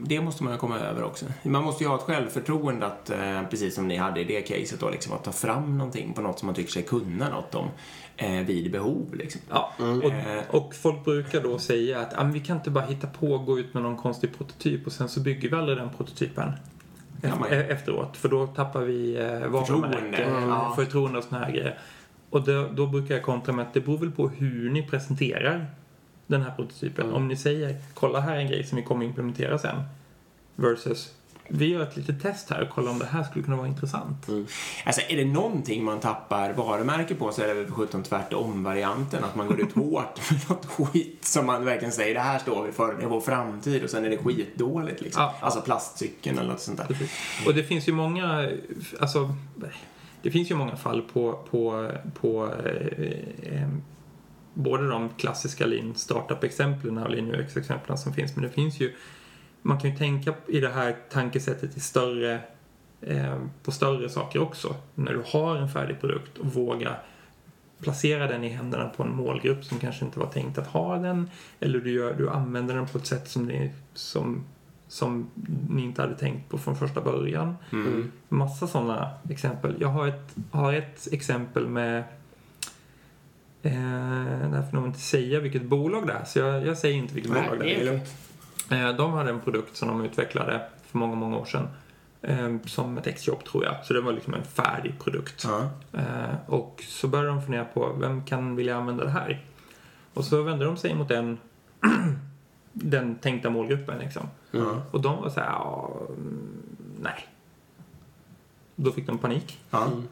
Det måste man ju komma över också. Man måste ju ha ett självförtroende att, eh, precis som ni hade i det caset då, liksom, att ta fram någonting på något som man tycker sig kunna något om eh, vid behov. Liksom. Ja, mm. och, och, folk brukar då säga att ah, vi kan inte bara hitta på och gå ut med någon konstig prototyp och sen så bygger vi aldrig den prototypen ja, e- efteråt. För då tappar vi eh, varumärke, mm. ja. förtroende och såna här grejer. Och då, då, brukar jag kontra med att det beror väl på hur ni presenterar den här prototypen. Mm. Om ni säger kolla här är en grej som vi kommer implementera sen. Versus vi gör ett litet test här och kollar om det här skulle kunna vara intressant. Mm. Alltså är det någonting man tappar varumärke på så är det väl för sjutton tvärtom-varianten. Att man går ut hårt med något skit som man verkligen säger det här står vi för, det är vår framtid och sen är det skitdåligt liksom. Ja, alltså plastcykeln eller något sånt där. Precis. Och det finns ju många, alltså det finns ju många fall på, på, på eh, eh, både de klassiska lean startup-exemplen och lean UX-exemplen som finns men det finns ju man kan ju tänka i det här tankesättet i större, eh, på större saker också. När du har en färdig produkt och våga placera den i händerna på en målgrupp som kanske inte var tänkt att ha den. Eller du, gör, du använder den på ett sätt som, ni, som, som ni inte hade tänkt på från första början. Mm. Massa sådana exempel. Jag har ett, har ett exempel med Eh, där får nog inte säga vilket bolag det är, så jag, jag säger inte vilket Nej, bolag det är. är. Eh, de hade en produkt som de utvecklade för många, många år sedan. Eh, som ett exjobb tror jag. Så det var liksom en färdig produkt. Mm. Och så började de fundera på vem kan vilja använda det här? Och så vände de sig mot den, den tänkta målgruppen liksom. Mm. Och de var så här, ja, nej. Då fick de panik. Mm.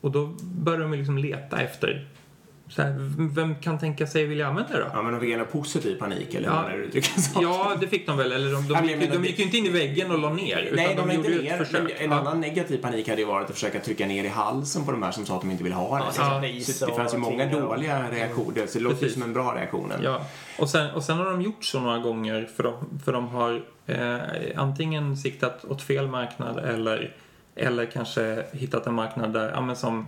Och då började de liksom leta efter här, vem kan tänka sig vilja använda det då? Ja, men de fick en positiv panik eller ja, hur du så. Ja, det fick de väl. Eller de, de, de, gick, de gick ju inte in i väggen och la ner. Nej, de, de gjorde inte ner. Försök. En ja. annan negativ panik hade ju varit att försöka trycka ner i halsen på de här som sa att de inte vill ha det. Ja, så det fanns ju många dåliga reaktioner. Så det låter ju som en bra reaktion. Ja. Och sen, och sen har de gjort så några gånger för de, för de har eh, antingen siktat åt fel marknad eller, eller kanske hittat en marknad där, ja, men som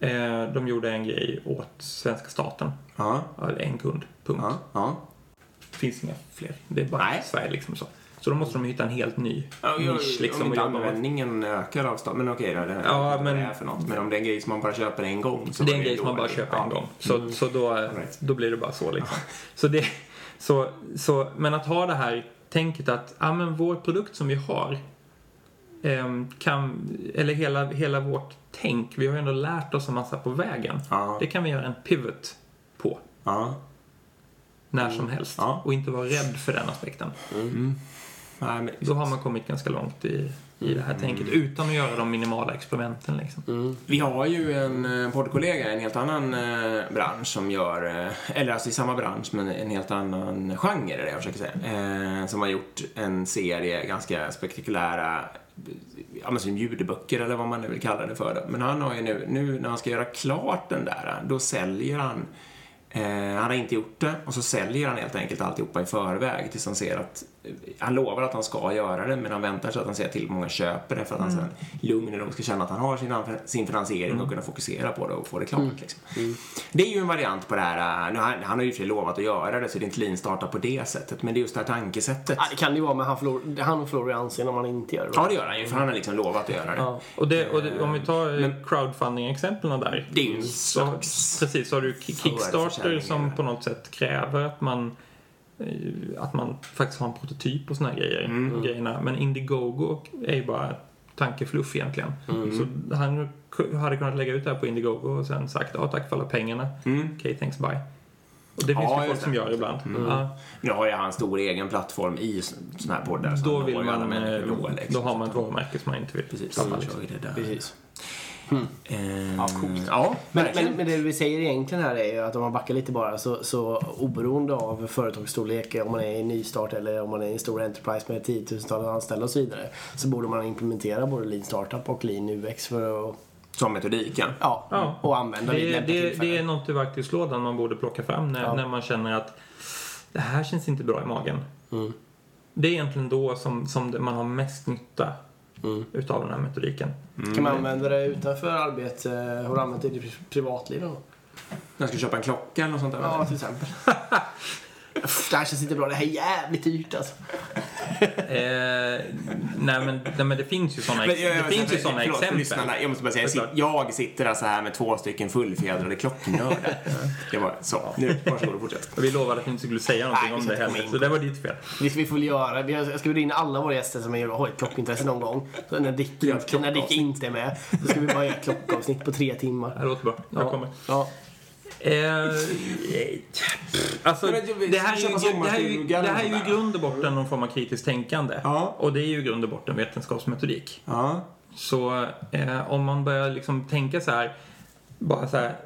Eh, de gjorde en grej åt svenska staten. Ja. En kund, punkt. Ja. Ja. Det finns inga fler. Det är bara Nej. Sverige liksom så. Så då måste de hitta en helt ny Ja, nisch liksom om att inte jobba med. användningen ökar av stad. Men okej då, det, Ja, men... det är för något. Men om det är en grej som man bara köper en gång så Det är en grej som man bara köper en gång. Så, så då, Right. då blir det bara så liksom. Så det, så, så, men att ha det här tänket att ja, men vår produkt som vi har kan, eller hela, hela vårt tänk, vi har ju ändå lärt oss en massa på vägen. Ja. Det kan vi göra en pivot på Ja. när som helst Ja. och inte vara rädd för den aspekten. Nej, men, Då har man kommit ganska långt i, i det här tänket utan att göra de minimala experimenten liksom. Vi har ju en eh, poddkollega i en helt annan eh, bransch som gör, eh, eller alltså i samma bransch men en helt annan genre är det jag försöker säga. Eh, som har gjort en serie ganska spektakulära ja, men som ljudböcker eller vad man nu vill kalla det för. Men han har ju nu, nu när han ska göra klart den där, då säljer han Eh, han har inte gjort det och så säljer han helt enkelt alltihopa i förväg tills han ser att han lovar att han ska göra det men han väntar så att han ser till hur många köper det för att han sen lugn nog ska känna att han har sin, sin finansiering och kunna fokusera på det och få det klart. Liksom. Det är ju en variant på det här, eh, nu, han, han har ju och för lovat att göra det så det är inte lean starta på det sättet men det är just det här tankesättet. Ja, det kan det ju vara, men han förlorar, han förlorar ju anseende om han inte gör det. Ja det gör han ju för han har liksom lovat att göra det. Ja. Och, det, och det, om vi tar eh, crowdfunding-exemplen där. Det är ju en så, slags Precis, så har du Ki- Kickstarter som på något sätt kräver att man eh, att man faktiskt har en prototyp och såna här grejer. Mm. grejerna. Men Indiegogo är ju bara tankefluff egentligen. Mm. Så han hade kunnat lägga ut det här på Indiegogo och sen sagt ja tack för alla pengarna. Mm. Okej, thanks bye. Och det finns Ja, ju folk som gör ibland. Mm. Ja, Nu har ju han stor egen plattform i såna här poddar. så då vill man, människor eh, då, liksom. då har man ett varumärke som man inte vill Precis, tappa. Liksom. det där. Precis. Eh, Ja, coolt. Ja, Men, men, men det vi säger egentligen här är ju att om man backar lite bara så, så oberoende av företagsstorlek, om man är i nystart eller om man är i en stor enterprise med tiotusentals anställda och så vidare, så borde man implementera både lean startup och lean UX för att Som metodik, ja. ja, och använda Det, det, tillfällen. det är något i verktygslådan man borde plocka fram när, Ja. när man känner att det här känns inte bra i magen. Mm. Det är egentligen då som, som det- man har mest nytta Mm. utav den här metodiken. Kan man använda det utanför arbete? Har du använt det i ditt privatliv då? Jag ska köpa en klocka eller något sånt där. Ja, till exempel. Det här känns inte bra. Det här är jävligt dyrt alltså. eh, nej, men, nej men det finns ju sådana ex- det finns ju förlåt, såna förlåt för exempel. lyssnarna. Jag måste bara säga, jag, jag sitter alltså här med två stycken fullfjädrade klocknördar. Det var så. Nu, varsågod och fortsätt. Och vi lovade att vi inte skulle säga någonting Nej, om det heller. Så det var ditt fel. Vi vi får göra. Vi- Jag ska bjuda in alla våra gäster som har ett klockintresse någon gång. Så när Dick, när Dick inte är med, då ska vi bara göra ett klockavsnitt på tre timmar. Det låter bra. Jag Ja. kommer. Ja. Eh, alltså, det- här ju, det här är ju, det här är ju i grund och botten någon form av kritiskt tänkande. Ja. Och det är ju i grund och botten vetenskapsmetodik. Ja. Så eh, om man börjar liksom tänka så här, bara så här,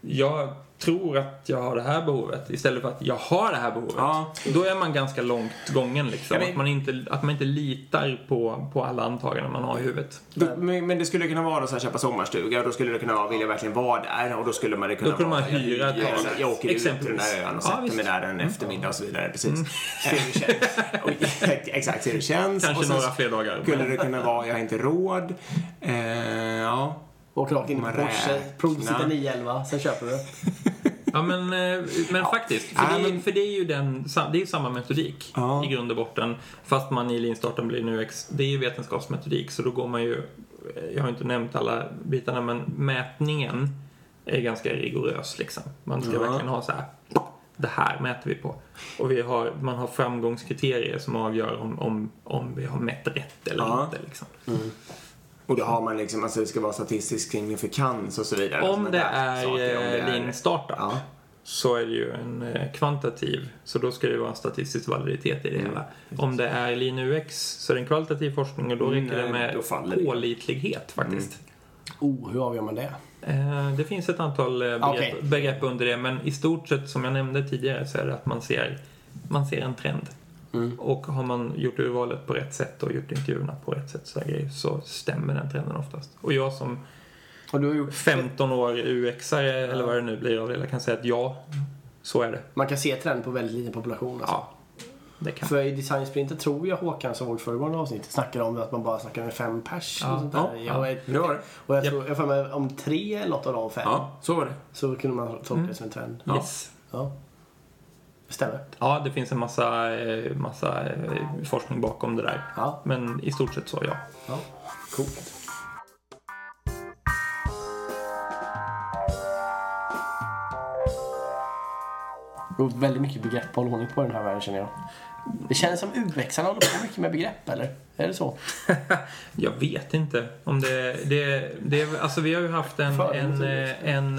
jag tror att jag har det här behovet istället för att jag har det här behovet. Ja. Då är man ganska långt gången liksom. Ja, men- att, man inte, att man inte litar på, på alla antaganden man har i huvudet. Då, men, men det skulle kunna vara så här, köpa sommarstuga och då skulle det kunna vara, vill jag verkligen vara där och då skulle man kunna Då kunde vara, man hyra ett jag, tag. jag, åker ut till den där ön och Ja, sätter mig visst. Mm. där en eftermiddag och så vidare. Precis. Se hur det känns. Och, exakt, se hur det känns. Kanske några fler dagar. skulle det kunna vara, jag har inte råd. Eh, ja. Och rakt in Man Porsche, provsitter 911, sen köper du. Ja, men, eh, men faktiskt. För, Ja, det, är- men- för det är ju den, det är samma metodik Ja. i grund och botten. Fast man i lean-starten blir nu ex, Det är ju vetenskapsmetodik, så då går man ju... Jag har inte nämnt alla bitarna, men mätningen är ganska rigorös liksom. Man ska Ja. verkligen ha så här... Det här mäter vi på. Och vi har, man har framgångskriterier som avgör om, om, om vi har mätt rätt eller Ja. inte. Liksom. Och då har man liksom, alltså det ska vara statistisk signifikans och så vidare. Om Såna det är, saker, om det eh, lean startup Ja. så är det ju en eh, kvantitativ, så då ska det vara en statistisk validitet i det Mm, hela. Om det är lean UX så är det en kvalitativ forskning och då Mm, räcker det nej, då med det. pålitlighet faktiskt. Oh, hur avgör man det? Eh, det finns ett antal begrepp, Okej. begrepp under det, men i stort sett som jag nämnde tidigare så är det att man ser, man ser en trend. Mm. Och har man gjort urvalet på rätt sätt och gjort intervjuerna på rätt sätt så, grejer, så stämmer den trenden oftast. Och jag som Och du har gjort 15 år UX-are eller vad det nu blir av det, jag kan säga att ja, så är det. Man kan se trend på väldigt liten population. Alltså. Ja, det kan För i designsprinten tror jag Håkan som vårt föregående avsnitt snackade om att man bara snackar med fem pers. Ja, och sånt ja, där. ja. Jag, Det var det. och jag tror, jag får med om tre eller något av de fem Ja, så var det. så kunde man tolka Mm. det som en trend. Ja. Yes. Ja. Stämmer. Ja, det finns en massa, eh, massa eh, forskning bakom det där. Ja. Men i stort sett så, ja. ja. Coolt. Det väldigt mycket begrepp att hålla ordning på i den här världen känner jag. Det känns som UX-arna håller på mycket med begrepp, eller? Är det så? Jag vet inte om det... det, det alltså vi har ju haft en, en, en,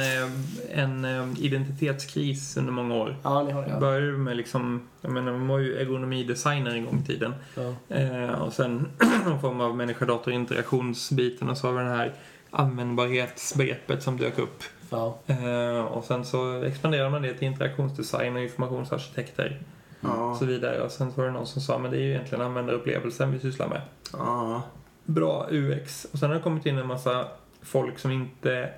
en, eh, identitetskris under många år. Ja, ni har det. Det Ja. började med liksom, jag menar, man var ju ergonomidesigner en gång i tiden. Ja. Eh, och sen någon form av människa-dator-interaktionsbiten och så har vi den här användbarhetsbegreppet som dök upp. Ja. Eh, och sen så expanderade man det till interaktionsdesign och informationsarkitekter Ja. så vidare. Och sen var det någon som sa, men det är ju egentligen användarupplevelsen vi sysslar med. Ja. Bra UX. Och sen har det kommit in en massa folk som inte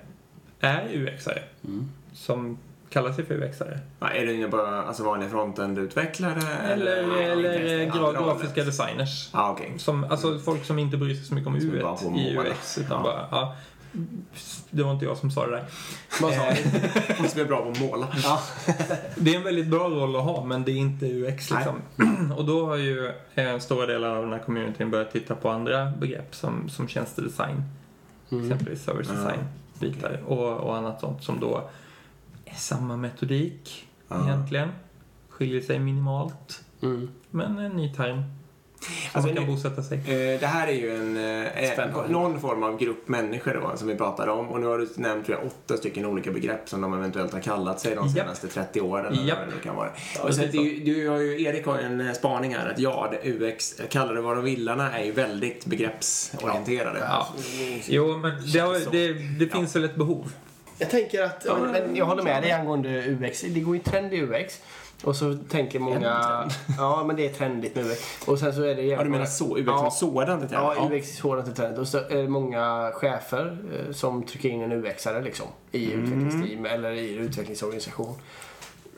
är UXare. Mm. Som kallar sig för UXare. Ja, Är det bara alltså, vanliga frontend-utvecklare? Eller, eller, inte gra- grafiska designers. Ja, okej. Som, alltså folk som inte bryr sig så mycket om U i. UX. Utan bara, ja, det var inte jag som sa det där. Vad sa ni? Måste bli bra på att måla. Ja. Det är en väldigt bra roll att ha, men det är inte UX liksom. Och då har ju eh, stora delar av den här communityn börjat titta på andra begrepp som, som tjänstedesign. Mm. Exempelvis service Ja, design, bitar och, och annat sånt som då är samma metodik Ja. egentligen. Skiljer sig minimalt, Mm. men en ny term. Alltså, man kan bosätta sig. Eh, Det här är ju en, eh, någon form av grupp människor då, som vi pratar om. Och nu har du nämnt tror jag, åtta stycken olika begrepp som de eventuellt har kallat sig de senaste 30 åren. Eller Japp. vad det kan vara. Ja, och så ju, du har ju, Erik har ju en eh, spaning här att ja, det- UX, kallar det vad de villarna, är ju väldigt begreppsorienterade. Ja. Jo, men det, har, det, det finns väl ett behov. Jag tänker att, ja, men, men jag håller med dig angående UX. Det går ju trend i UX. Och så tänker många... Ja, men det är trendigt med UX. Och sen så är det... Ja, du menar så, UX Ja. som sådant? ett Ja, ämne? UX är sådant är trendigt. Och så är det många chefer eh, som trycker in en UX-are liksom. I Mm. utvecklingsteam eller i utvecklingsorganisation.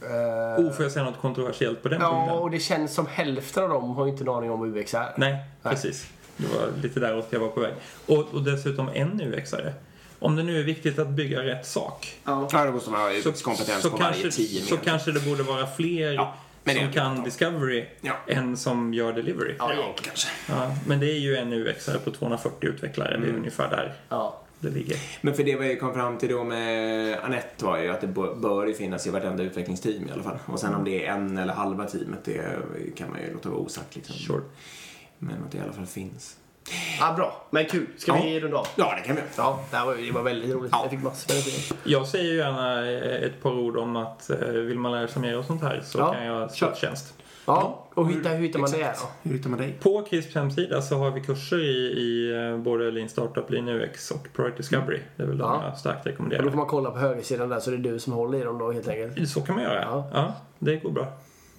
Eh, Oh, får jag säga något kontroversiellt på den Ja, punkten? och det känns som hälften av dem har inte en aning om vad UX är. Nej, precis. Det var lite däråt jag var på väg. Och, och dessutom en UXare. Om det nu är viktigt att bygga rätt sak Ja, då måste man ha UX-kompetens så, på kanske, varje team. så egentligen. kanske det borde vara fler Ja, som kan. Discovery Ja. än som gör Delivery. Ja, Ja, kanske. Ja, men det är ju en UXare på 240 utvecklare. Det är ungefär där Ja. det ligger. Men för det vi kom fram till då med Anette var ju att det bör ju finnas i vartenda utvecklingsteam i alla fall. Och sen om det är en eller halva teamet, det kan man ju låta vara osagt liksom. Sure. Men att det i alla fall finns. Ja, bra. Men kul. Ska Ja. vi runda av? Ja, det kan vi. Ja, det, var, det var väldigt roligt. Ja. Jag fick massor med. Jag säger ju gärna eh, ett par ord om att eh, vill man lära sig mer och sånt här så Ja, kan jag kör. stå tjänst. Ja, och hur, hittar, hur hittar man det då? Hur hittar man dig? På CRISPs hemsida så har vi kurser i, i eh, både Lean Startup, Lean UX och Product Discovery. Det är väl de Ja. jag starkt Och då rekommenderar. får man kolla på högersidan där så det är du som håller i dem då helt enkelt. Så kan man göra. Ja. Ja, det går bra.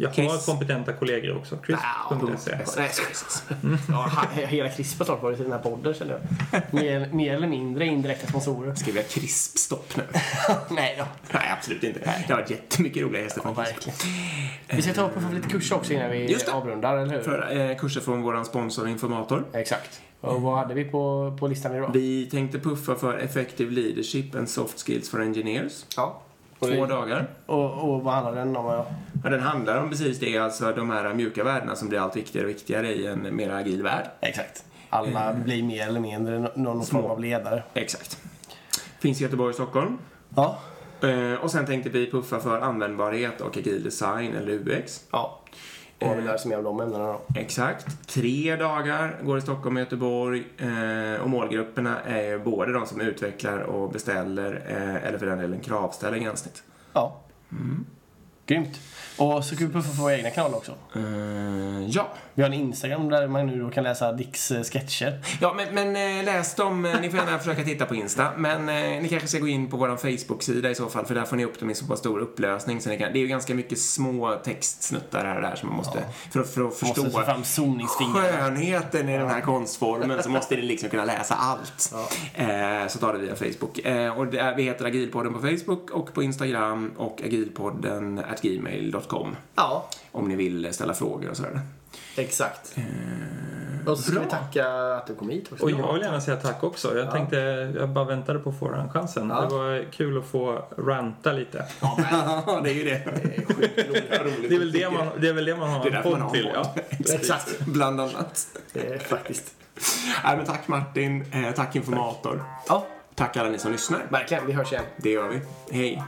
Jag har Chris. kompetenta kollegor också. Jag skojar. Ja, hela CRISP har snart varit i den här podden känner jag. Mer, mer eller mindre indirekta sponsorer. Ska vi ha krispstopp nu? Nej då. Nej, absolut inte. Det har varit jättemycket roliga gäster Ja, verkligen. Vi ska ta upp lite kurser också innan vi Just det. avrundar, eller hur? För eh, kurser från vår sponsor Informator. Exakt. Och vad hade vi på, på listan idag? Vi tänkte puffa för Effective Leadership and Soft Skills for Engineers. Ja. Två dagar. och, och vad handlar den om? Ja? Ja, den handlar om precis det, alltså de här mjuka värdena som blir allt viktigare och viktigare i en mer agil värld. Exakt. Alla blir mer eller mindre nå- någon Små. form av ledare. Exakt. Finns i Göteborg och Stockholm. Ja. Eh, och sen tänkte vi puffa för användbarhet och agil design eller UX. Ja. Och har vi lärt sig mer om de ämnena då? Exakt. Tre dagar går i Stockholm och Göteborg. Eh, och målgrupperna är både de som utvecklar och beställer, eh, eller för den delen kravställer gränssnitt. Ja. Grymt. Och så kan vi puffa för våra egna kanaler också. Eh, ja. Vi har en Instagram där man nu då kan läsa Dicks eh, sketcher. Ja, men, men eh, läs dem. Ni får gärna försöka titta på Insta. Men eh, ni kanske ska gå in på vår Facebook-sida i så fall, för där får ni upp dem i så pass stor upplösning. Så ni kan, det är ju ganska mycket små textsnuttar här och där som man måste, för, att- för att förstå Måste fram skönheten i den här konstformen så måste ni liksom kunna läsa allt. Eh, så tar det via Facebook. Eh, och det vi heter Agilpodden på Facebook och på Instagram och agilpodden gmail.com Ja, om ni vill ställa frågor och sådär. exakt. Eh, Och så ska Bra. vi tacka att du kom hit också. Och jag vill gärna säga tack också. Jag tänkte, jag bara väntade på att få den chansen. Ja. Det var kul att få ranta lite. Ja, det är ju det. Det är väl det man, det är väl det man har Det är en podd har till. Ja. Exakt. Bland annat. Det är faktiskt. Nej, men tack Martin. Eh, tack informator. Ja, Tack alla ni som lyssnar. verkligen. Vi hörs igen. Det gör vi. Hej.